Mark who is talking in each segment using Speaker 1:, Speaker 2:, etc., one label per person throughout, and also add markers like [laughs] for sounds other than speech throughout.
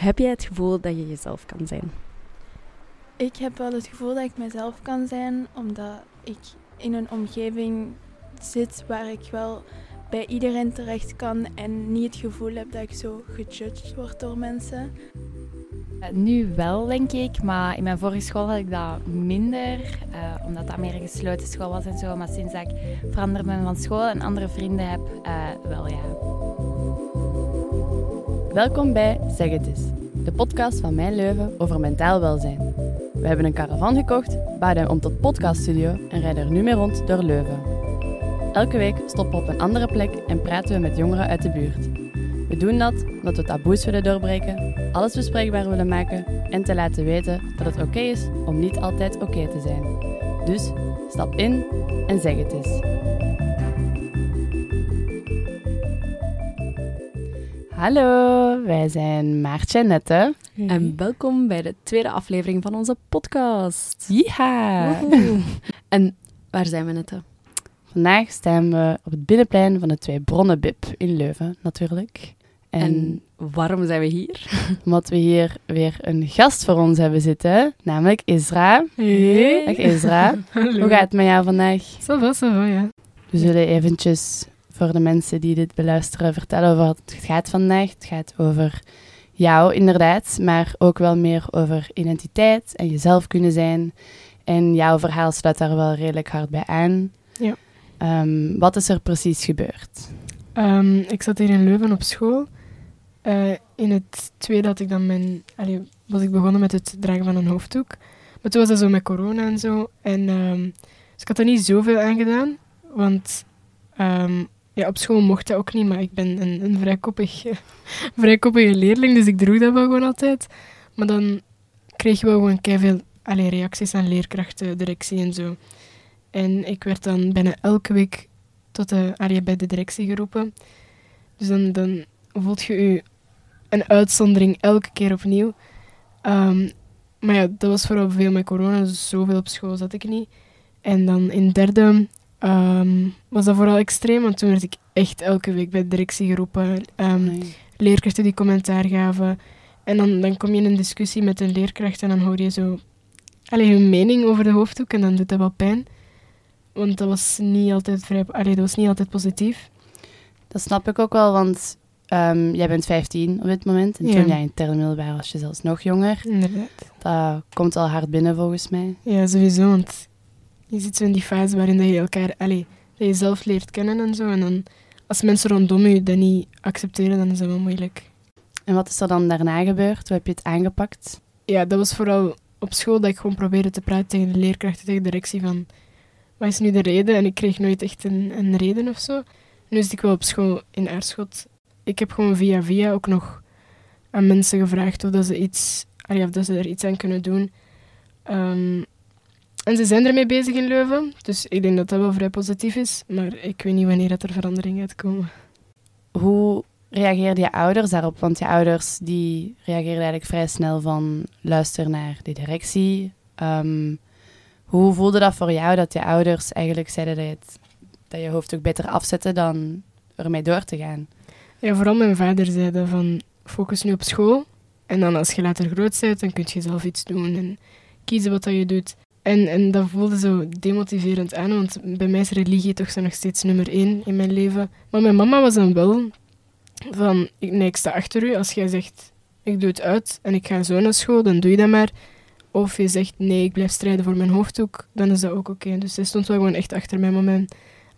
Speaker 1: Heb jij het gevoel dat je jezelf kan zijn?
Speaker 2: Ik heb wel het gevoel dat ik mezelf kan zijn, omdat ik in een omgeving zit waar ik wel bij iedereen terecht kan en niet het gevoel heb dat ik zo gejudged word door mensen.
Speaker 3: Nu wel, denk ik, maar in mijn vorige school had ik dat minder, eh, omdat dat meer een gesloten school was en zo. Maar sinds dat ik veranderd ben van school en andere vrienden heb, eh, wel ja.
Speaker 4: Welkom bij Zeg het eens, de podcast van Mijn Leuven over mentaal welzijn. We hebben een caravan gekocht, hem om tot podcaststudio en rijden er nu mee rond door Leuven. Elke week stoppen we op een andere plek en praten we met jongeren uit de buurt. We doen dat omdat we taboes willen doorbreken, alles bespreekbaar willen maken en te laten weten dat het oké is om niet altijd oké te zijn. Dus stap in en zeg het eens. Hallo, wij zijn Maartje en Nette.
Speaker 1: En welkom bij de tweede aflevering van onze podcast.
Speaker 4: Ja. [laughs]
Speaker 1: En waar zijn we net?
Speaker 4: Vandaag staan we op het binnenplein van de Twee Bronnen Bib in Leuven, natuurlijk. En,
Speaker 1: En waarom zijn we hier? [laughs]
Speaker 4: omdat we hier weer een gast voor ons hebben zitten, namelijk Isra.
Speaker 5: Hey.
Speaker 4: Dag Isra. [laughs]
Speaker 5: Hallo.
Speaker 4: Hoe gaat het met jou vandaag?
Speaker 5: Va, ça va, ja.
Speaker 4: We zullen eventjes voor de mensen die dit beluisteren vertellen over wat het gaat vandaag. Het gaat over jou inderdaad, maar ook wel meer over identiteit en jezelf kunnen zijn. En jouw verhaal sluit daar wel redelijk hard bij aan.
Speaker 5: Ja.
Speaker 4: Ehm, wat is er precies gebeurd?
Speaker 5: Ehm, ik zat hier in Leuven op school. Eh, in het tweede had ik dan mijn, allee, was ik begonnen met het dragen van een hoofddoek. Maar toen was dat zo met corona en zo. En, ehm, dus ik had er niet zoveel aan gedaan. Want ehm, op school mocht dat ook niet, maar ik ben een, een vrij, koppig, [laughs] vrij koppige leerling, dus ik droeg dat wel gewoon altijd. Maar dan kreeg je wel gewoon veel allee, reacties aan leerkrachten, directie en zo. En ik werd dan bijna elke week tot de, allee, bij de directie geroepen. Dus dan, dan voelt je je een uitzondering elke keer opnieuw. Ehm, maar ja, dat was vooral veel met corona, dus zoveel op school zat ik niet. En dan in derde ehm, was dat vooral extreem, want toen werd ik echt elke week bij de directie geroepen. Ehm, leerkrachten die commentaar gaven. En dan, dan kom je in een discussie met een leerkracht en dan hoor je zo allee, hun mening over de hoofddoek en dan doet dat wel pijn. Want dat was niet altijd, vrij, allee, dat was niet altijd positief.
Speaker 4: Dat snap ik ook wel, want ehm, jij bent 15 op dit moment. En
Speaker 5: Ja.
Speaker 4: toen jij in derde middelbaar was je zelfs nog jonger.
Speaker 5: Inderdaad.
Speaker 4: Dat komt al hard binnen volgens mij.
Speaker 5: Ja, sowieso. Want je zit zo in die fase waarin dat je elkaar, dat je zelf leert kennen en zo. En dan, als mensen rondom je dat niet accepteren, dan is dat wel moeilijk.
Speaker 4: En wat is er dan daarna gebeurd? Hoe heb je het aangepakt?
Speaker 5: Ja, dat was vooral op school dat ik gewoon probeerde te praten tegen de leerkrachten, tegen de directie van wat is nu de reden? En ik kreeg nooit echt een, een reden of zo. Nu zit ik wel op school in Aarschot. Ik heb gewoon via via ook nog aan mensen gevraagd of, dat ze, iets, allee, of dat ze er iets aan kunnen doen. Ehm, en ze zijn ermee bezig in Leuven, dus ik denk dat dat wel vrij positief is. Maar ik weet niet wanneer dat er verandering gaat komen.
Speaker 4: Hoe reageerden je ouders daarop? Want je ouders die reageerden eigenlijk vrij snel van luister naar de directie. Ehm, hoe voelde dat voor jou dat je ouders eigenlijk zeiden dat je, het, dat je hoofddoek beter afzette dan ermee door te gaan?
Speaker 5: Ja, vooral mijn vader zei dat van focus nu op school. En dan als je later groot bent, dan kun je zelf iets doen en kiezen wat dat je doet. En, en dat voelde zo demotiverend aan, want bij mij is religie toch zo nog steeds nummer één in mijn leven. Maar mijn mama was dan wel van, ik- nee, ik sta achter u. Als jij zegt, ik doe het uit en ik ga zo naar school, dan doe je dat maar. Of je zegt, nee, ik blijf strijden voor mijn hoofddoek, dan is dat ook oké. Dus zij stond wel gewoon echt achter mij, maar mijn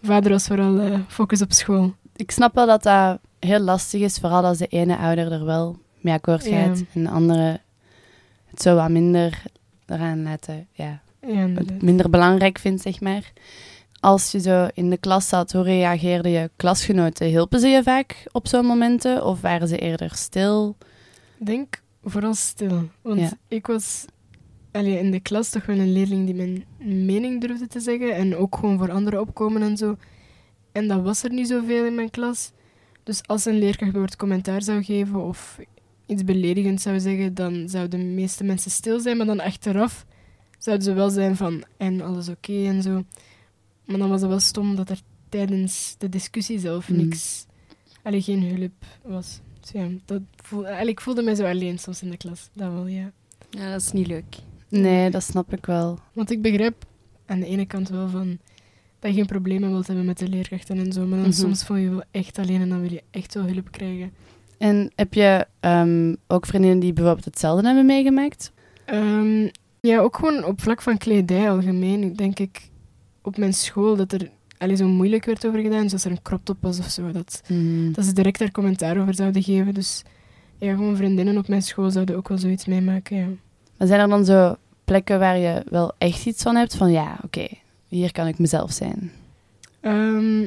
Speaker 5: vader was vooral eh, focus op school.
Speaker 4: Ik snap wel dat dat heel lastig is, vooral als de ene ouder er wel mee akkoord
Speaker 5: Ja.
Speaker 4: gaat en de andere het zo wat minder eraan laten, ja,
Speaker 5: Ja,
Speaker 4: het
Speaker 5: inderdaad.
Speaker 4: minder belangrijk vindt, zeg maar. Als je zo in de klas zat, hoe reageerden je klasgenoten? Hielpen ze je vaak op zo'n momenten of waren ze eerder stil?
Speaker 5: Ik denk vooral stil. Want
Speaker 4: Ja.
Speaker 5: ik was allee, in de klas toch wel een leerling die mijn mening durfde te zeggen. En ook gewoon voor anderen opkomen en zo. En dat was er niet zoveel in mijn klas. Dus als een leerkracht bijvoorbeeld commentaar zou geven of iets beledigend zou zeggen, dan zouden de meeste mensen stil zijn. Maar dan achteraf zouden ze wel zijn van en alles oké en zo. Maar dan was het wel stom dat er tijdens de discussie zelf
Speaker 4: Mm.
Speaker 5: niks, allee, geen hulp was. Dus ja, dat voel, eigenlijk, ik voelde mij zo alleen soms in de klas. Dat wel, ja.
Speaker 1: Ja, dat is niet leuk.
Speaker 4: Nee, dat snap ik wel.
Speaker 5: Want ik begrijp aan de ene kant wel van dat je geen problemen wilt hebben met de leerkrachten en zo, maar dan
Speaker 4: Mhm.
Speaker 5: soms voel je je wel echt alleen en dan wil je echt wel hulp krijgen.
Speaker 4: En heb je ehm, ook vriendinnen die bijvoorbeeld hetzelfde hebben meegemaakt?
Speaker 5: Ehm, ja, ook gewoon op vlak van kledij algemeen. Denk ik op mijn school dat er allee, zo moeilijk werd over gedaan. Zoals er een crop top was of zo. Dat,
Speaker 4: Mhm.
Speaker 5: dat ze direct daar commentaar over zouden geven. Dus ja, gewoon vriendinnen op mijn school zouden ook wel zoiets meemaken. Ja.
Speaker 4: Maar zijn er dan zo plekken waar je wel echt iets van hebt? Van ja, oké, hier kan ik mezelf zijn.
Speaker 5: Ehm,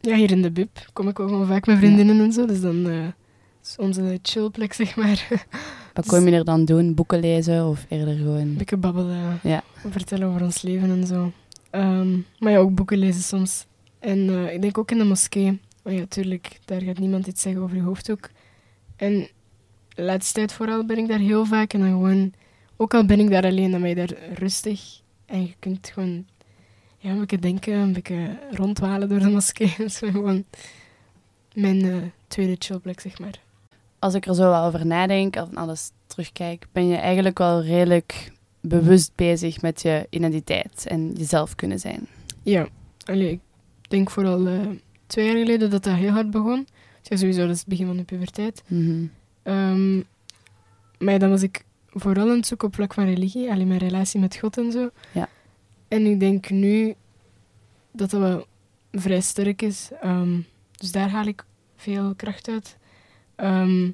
Speaker 5: ja, hier in de bib kom ik wel gewoon vaak met vriendinnen en zo. Dus dan eh, is onze chillplek, zeg maar. [laughs]
Speaker 4: Wat kom je er dan doen? Boeken lezen of eerder gewoon...
Speaker 5: Een beetje babbelen,
Speaker 4: Ja.
Speaker 5: vertellen over ons leven en zo. Ehm, maar ja, ook boeken lezen soms. En eh, ik denk ook in de moskee. Oh ja, tuurlijk, daar gaat niemand iets zeggen over je hoofddoek. En de laatste tijd vooral ben ik daar heel vaak. En dan gewoon, ook al ben ik daar alleen, dan ben je daar rustig. En je kunt gewoon ja, een beetje denken, een beetje rondwalen door de moskee. [laughs] Dat is gewoon mijn eh, tweede chillplek, zeg maar.
Speaker 4: Als ik er zo wel over nadenk, of alles terugkijk, ben je eigenlijk wel redelijk bewust bezig met je identiteit en jezelf kunnen zijn.
Speaker 5: Ja, allee, ik denk vooral eh, twee jaar geleden dat dat heel hard begon. Ja, sowieso, dat is het begin van de puberteit.
Speaker 4: Mhm.
Speaker 5: Ehm, maar ja, dan was ik vooral aan het zoeken op vlak van religie, alleen mijn relatie met God en zo.
Speaker 4: Ja.
Speaker 5: En ik denk nu dat dat wel vrij sterk is. Ehm, dus daar haal ik veel kracht uit. Ehm,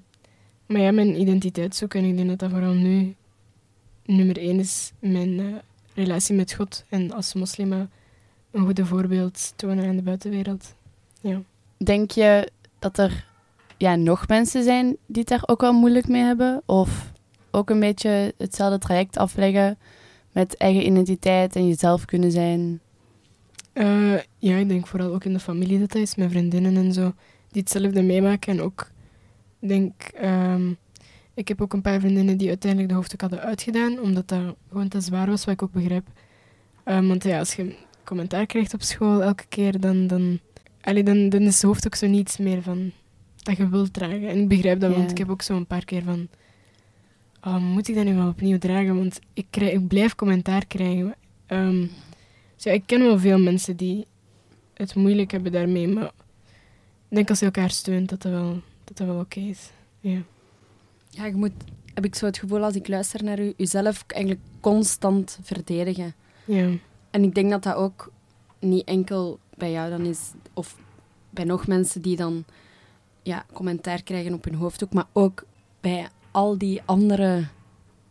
Speaker 5: maar ja, mijn identiteit zoeken. En ik denk dat dat vooral nu nummer één is. Mijn eh, relatie met God. En als moslima een goede voorbeeld tonen aan de buitenwereld. Ja.
Speaker 4: Denk je dat er ja, nog mensen zijn die het daar ook wel moeilijk mee hebben? Of ook een beetje hetzelfde traject afleggen met eigen identiteit en jezelf kunnen zijn?
Speaker 5: Eh, ja, ik denk vooral ook in de familie dat dat is, met vriendinnen en zo, die hetzelfde meemaken. En ook, denk, ehm, ik heb ook een paar vriendinnen die uiteindelijk de hoofddoek hadden uitgedaan, omdat dat gewoon te zwaar was, wat ik ook begrijp. Ehm, want ja, als je commentaar krijgt op school elke keer, dan, dan, allee, dan, dan is de hoofddoek zo niets meer van dat je wilt dragen. En ik begrijp dat, want ik heb ook zo een paar keer van, oh, moet ik dat nu wel opnieuw dragen? Want ik, krijg, ik blijf commentaar krijgen. Dus ja, ik ken wel veel mensen die het moeilijk hebben daarmee, maar ik denk als je elkaar steunt dat dat wel, dat dat wel oké is. Ja.
Speaker 1: Ja, je moet, heb ik zo het gevoel als ik luister naar u, jezelf eigenlijk constant verdedigen.
Speaker 5: Ja.
Speaker 1: En ik denk dat dat ook niet enkel bij jou dan is, of bij nog mensen die dan ja, commentaar krijgen op hun hoofddoek, maar ook bij al die andere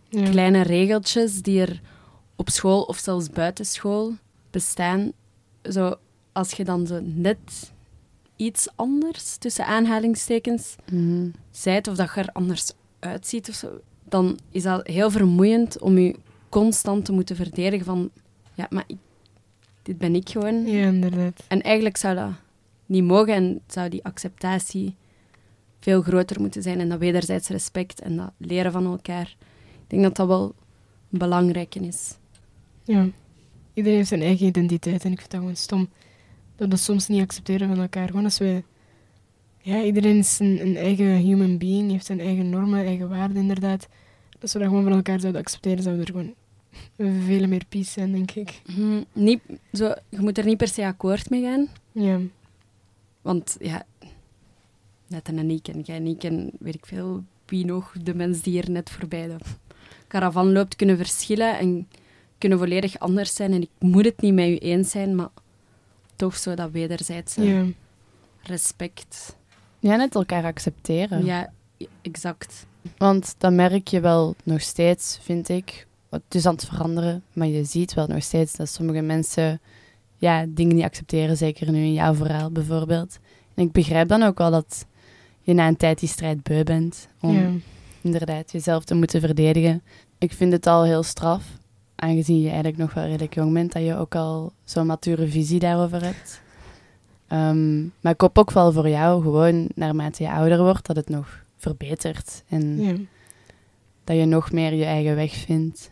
Speaker 5: Ja.
Speaker 1: kleine regeltjes die er op school of zelfs buiten school bestaan. Zo, als je dan zo net iets anders, tussen aanhalingstekens,
Speaker 4: Mhm.
Speaker 1: zijt of dat je er anders uitziet of zo, dan is dat heel vermoeiend om je constant te moeten verdedigen van, ja, maar ik, dit ben ik gewoon.
Speaker 5: ja, inderdaad.
Speaker 1: En eigenlijk zou dat niet mogen en zou die acceptatie veel groter moeten zijn en dat wederzijds respect en dat leren van elkaar. Ik denk dat dat wel belangrijk is.
Speaker 5: Ja. Iedereen heeft zijn eigen identiteit en ik vind dat gewoon stom. Dat we dat soms niet accepteren van elkaar. Gewoon als wij... Ja, iedereen is een, een eigen human being, heeft zijn eigen normen, eigen waarden inderdaad. Als we dat gewoon van elkaar zouden accepteren, zouden we er gewoon [laughs] veel meer peace zijn, denk ik.
Speaker 1: Hm, niet, zo, je moet er niet per se akkoord mee gaan,
Speaker 5: Ja.
Speaker 1: want ja, net en ik en jij en ik en weet ik veel wie nog, de mens die hier net voorbij de caravan loopt, kunnen verschillen en kunnen volledig anders zijn. En ik moet het niet met u eens zijn, maar toch zo dat wederzijdse
Speaker 5: Ja.
Speaker 1: respect.
Speaker 4: Ja, net elkaar accepteren.
Speaker 1: Ja, exact.
Speaker 4: Want dat merk je wel nog steeds, vind ik. Het is aan het veranderen, maar je ziet wel nog steeds dat sommige mensen ja, dingen niet accepteren. Zeker nu in jouw verhaal bijvoorbeeld. En ik begrijp dan ook wel dat je na een tijd die strijd beu bent. Om
Speaker 5: ja.
Speaker 4: inderdaad jezelf te moeten verdedigen. Ik vind het al heel straf, aangezien je eigenlijk nog wel redelijk jong bent, dat je ook al zo'n mature visie daarover hebt. Ehm, maar ik hoop ook wel voor jou, gewoon naarmate je ouder wordt, dat het nog verbetert. En
Speaker 5: ja.
Speaker 4: dat je nog meer je eigen weg vindt.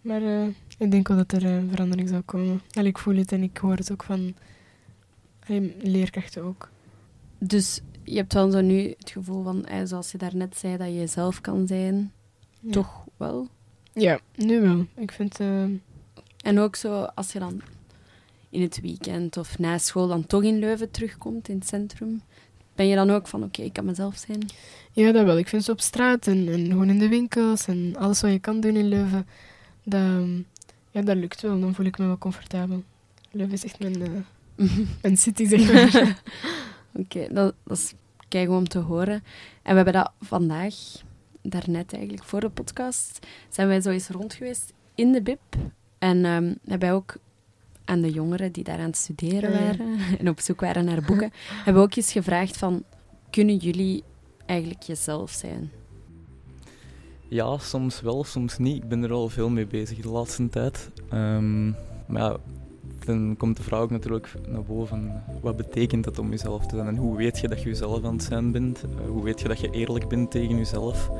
Speaker 5: Maar eh, ik denk wel dat er eh, verandering zal komen. Allee, ik voel het en ik hoor het ook van allee, leerkrachten ook.
Speaker 1: Dus je hebt wel zo nu het gevoel van, eh, zoals je daarnet zei, dat je jezelf kan zijn.
Speaker 5: Ja.
Speaker 1: Toch wel.
Speaker 5: Ja, nu wel. Ik vind... eh,
Speaker 1: En ook zo, als je dan in het weekend of na school dan toch in Leuven terugkomt, in het centrum, ben je dan ook van, oké, ik kan mezelf zijn.
Speaker 5: Ja, dat wel. Ik vind ze op straat en, en gewoon in de winkels en alles wat je kan doen in Leuven, dat, ja, dat lukt wel. Dan voel ik me wel comfortabel. Leuven is echt mijn, eh, [laughs] mijn city, zeg maar.
Speaker 1: Oké, dat, dat is keigoed om te horen. En we hebben dat vandaag, daarnet eigenlijk, voor de podcast, zijn wij zo eens rond geweest in de BIP. En ehm, hebben wij ook aan de jongeren die daar aan het studeren
Speaker 5: Ah, ja.
Speaker 1: waren [laughs] en op zoek waren naar boeken, [laughs] hebben we ook eens gevraagd van, kunnen jullie eigenlijk jezelf zijn?
Speaker 6: Ja, soms wel, soms niet. Ik ben er al veel mee bezig de laatste tijd. Ehm, maar ja, dan komt de vraag ook natuurlijk naar boven. Wat betekent het om jezelf te zijn? En hoe weet je dat je jezelf aan het zijn bent? Eh, hoe weet je dat je eerlijk bent tegen jezelf?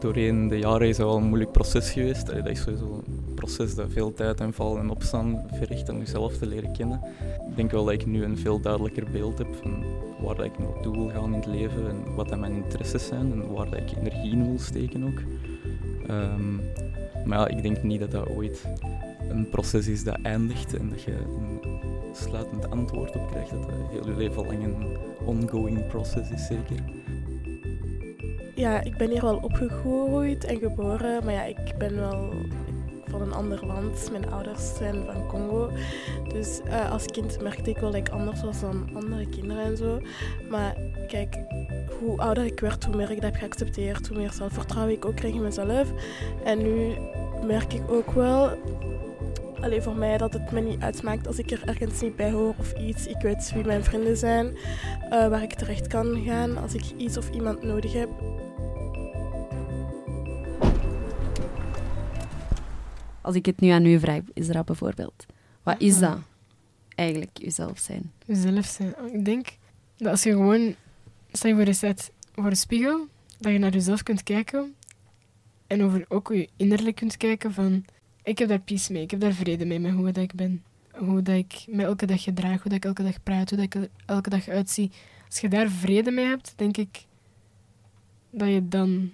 Speaker 6: Doorheen de jaren is dat wel een moeilijk proces geweest. Dat is sowieso een proces dat veel tijd en vallen en opstaan verricht om jezelf te leren kennen. Ik denk wel dat ik nu een veel duidelijker beeld heb van waar dat ik naartoe wil gaan in het leven en wat dat mijn interesses zijn en waar dat ik energie in wil steken ook. Ehm, maar ja, ik denk niet dat dat ooit een proces is dat eindigt en dat je een sluitend antwoord op krijgt. Dat dat heel je leven lang een ongoing proces is, zeker.
Speaker 7: Ja, ik ben hier wel opgegroeid en geboren, maar ja, ik ben wel van een ander land. Mijn ouders zijn van Congo. Dus eh, als kind merkte ik wel dat ik anders was dan andere kinderen en zo. Maar kijk, hoe ouder ik werd, hoe meer ik dat heb geaccepteerd, hoe meer zelfvertrouwen ik ook kreeg in mezelf. En nu merk ik ook wel, alleen voor mij, dat het me niet uitmaakt als ik er ergens niet bij hoor of iets. Ik weet wie mijn vrienden zijn, eh, waar ik terecht kan gaan als ik iets of iemand nodig heb.
Speaker 1: Als ik het nu aan u vraag, is dat bijvoorbeeld, wat is dat eigenlijk, jezelf zijn?
Speaker 5: Jezelf zijn. Ik denk dat als je gewoon, stel je voor je staat voor een spiegel, dat je naar jezelf kunt kijken en over ook je innerlijk kunt kijken van, ik heb daar peace mee, ik heb daar vrede mee met hoe dat ik ben. Hoe dat ik me elke dag gedraag, hoe dat ik elke dag praat, hoe dat ik elke dag uitzie. Als je daar vrede mee hebt, denk ik dat je dan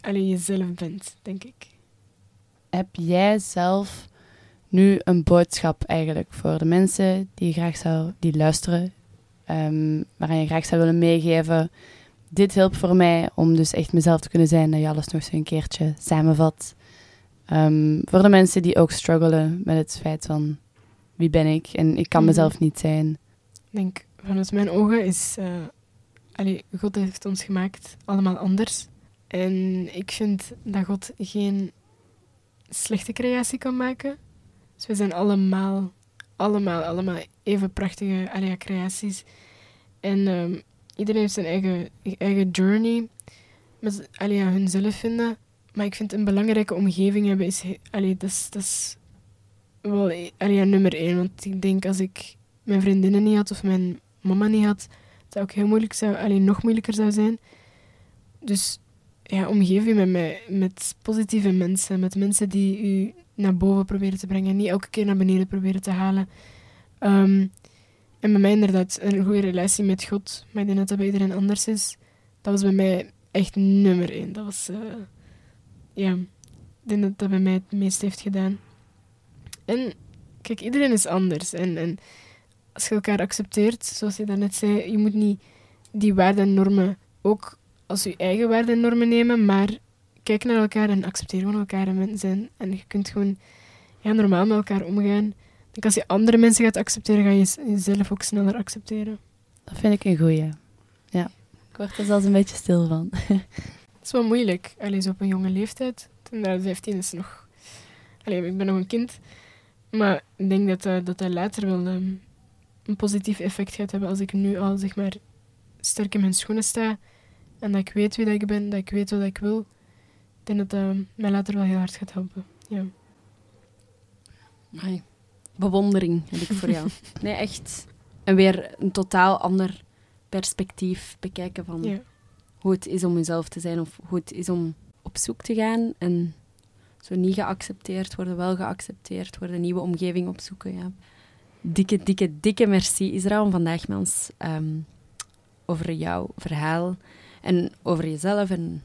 Speaker 5: alleen jezelf bent, denk ik.
Speaker 4: Heb jij zelf nu een boodschap eigenlijk voor de mensen die graag zou, die luisteren, ehm waaraan je graag zou willen meegeven? Dit helpt voor mij om dus echt mezelf te kunnen zijn, dat je alles nog eens een keertje samenvat. Ehm, voor de mensen die ook struggelen met het feit van wie ben ik en ik kan
Speaker 5: Mhm.
Speaker 4: mezelf niet zijn.
Speaker 5: Ik denk, vanuit mijn ogen is... eh allee, God heeft ons gemaakt allemaal anders. En ik vind dat God geen slechte creatie kan maken. Dus we zijn allemaal, allemaal, allemaal even prachtige allee, creaties. En ehm, iedereen heeft zijn eigen, eigen journey. Met allee, ja, hunzelf vinden. Maar ik vind een belangrijke omgeving hebben is... Allee, dat is, dat is wel allee, nummer één. Want ik denk als ik mijn vriendinnen niet had of mijn mama niet had, dat ook heel moeilijk zou, alleen nog moeilijker zou zijn. Dus ja, omgeef je met, met positieve mensen, met mensen die u naar boven proberen te brengen, niet elke keer naar beneden proberen te halen. Ehm, en bij mij inderdaad een goede relatie met God, maar ik denk dat dat bij iedereen anders is. Dat was bij mij echt nummer één. Dat was, eh, ja, ik denk dat dat bij mij het meest heeft gedaan. En kijk, iedereen is anders. En, en als je elkaar accepteert, zoals je daarnet zei, je moet niet die waarden en normen ook als je eigen waarden en normen nemen, maar kijk naar elkaar en accepteer gewoon elkaar en mensen zijn. En je kunt gewoon ja, normaal met elkaar omgaan. Ik denk als je andere mensen gaat accepteren, ga je jezelf ook sneller accepteren.
Speaker 4: Dat vind ik een goeie. Ja. Ik word er zelfs een beetje stil van. [laughs]
Speaker 5: Het is wel moeilijk, alleen zo op een jonge leeftijd. Toen naar 15 is nog... Allee, ik ben nog een kind. Maar ik denk dat eh, dat, dat later wel ehm, een positief effect gaat hebben als ik nu al zeg maar sterk in mijn schoenen sta en dat ik weet wie dat ik ben, dat ik weet wat ik wil. Ik denk dat dat mij later wel heel hard gaat helpen. Ja.
Speaker 1: Amai. Bewondering heb ik voor jou. [laughs] Nee, echt. En weer een totaal ander perspectief bekijken van
Speaker 5: ja.
Speaker 1: hoe het is om jezelf te zijn of hoe het is om op zoek te gaan en zo niet geaccepteerd worden, wel geaccepteerd worden, nieuwe omgeving opzoeken. Ja. Dikke, dikke, dikke merci Israël om vandaag met ons ehm, over jouw verhaal en over jezelf en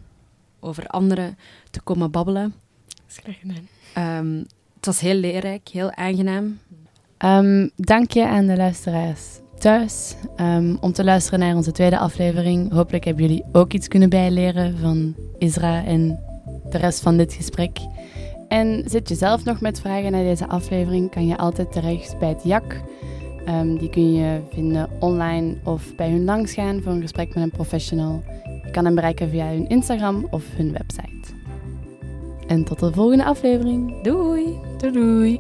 Speaker 1: over anderen te komen babbelen.
Speaker 5: Dat is graag gedaan.
Speaker 1: Ehm, het was heel leerrijk, heel aangenaam.
Speaker 4: Ehm, dank je aan de luisteraars thuis ehm, om te luisteren naar onze tweede aflevering. Hopelijk hebben jullie ook iets kunnen bijleren van Isra en de rest van dit gesprek. En zit je zelf nog met vragen naar deze aflevering, kan je altijd terecht bij het JAK. Ehm, die kun je vinden online of bij hun langsgaan voor een gesprek met een professional. Je kan hem bereiken via hun Instagram of hun website. En tot de volgende aflevering. Doei!
Speaker 5: Doei doei.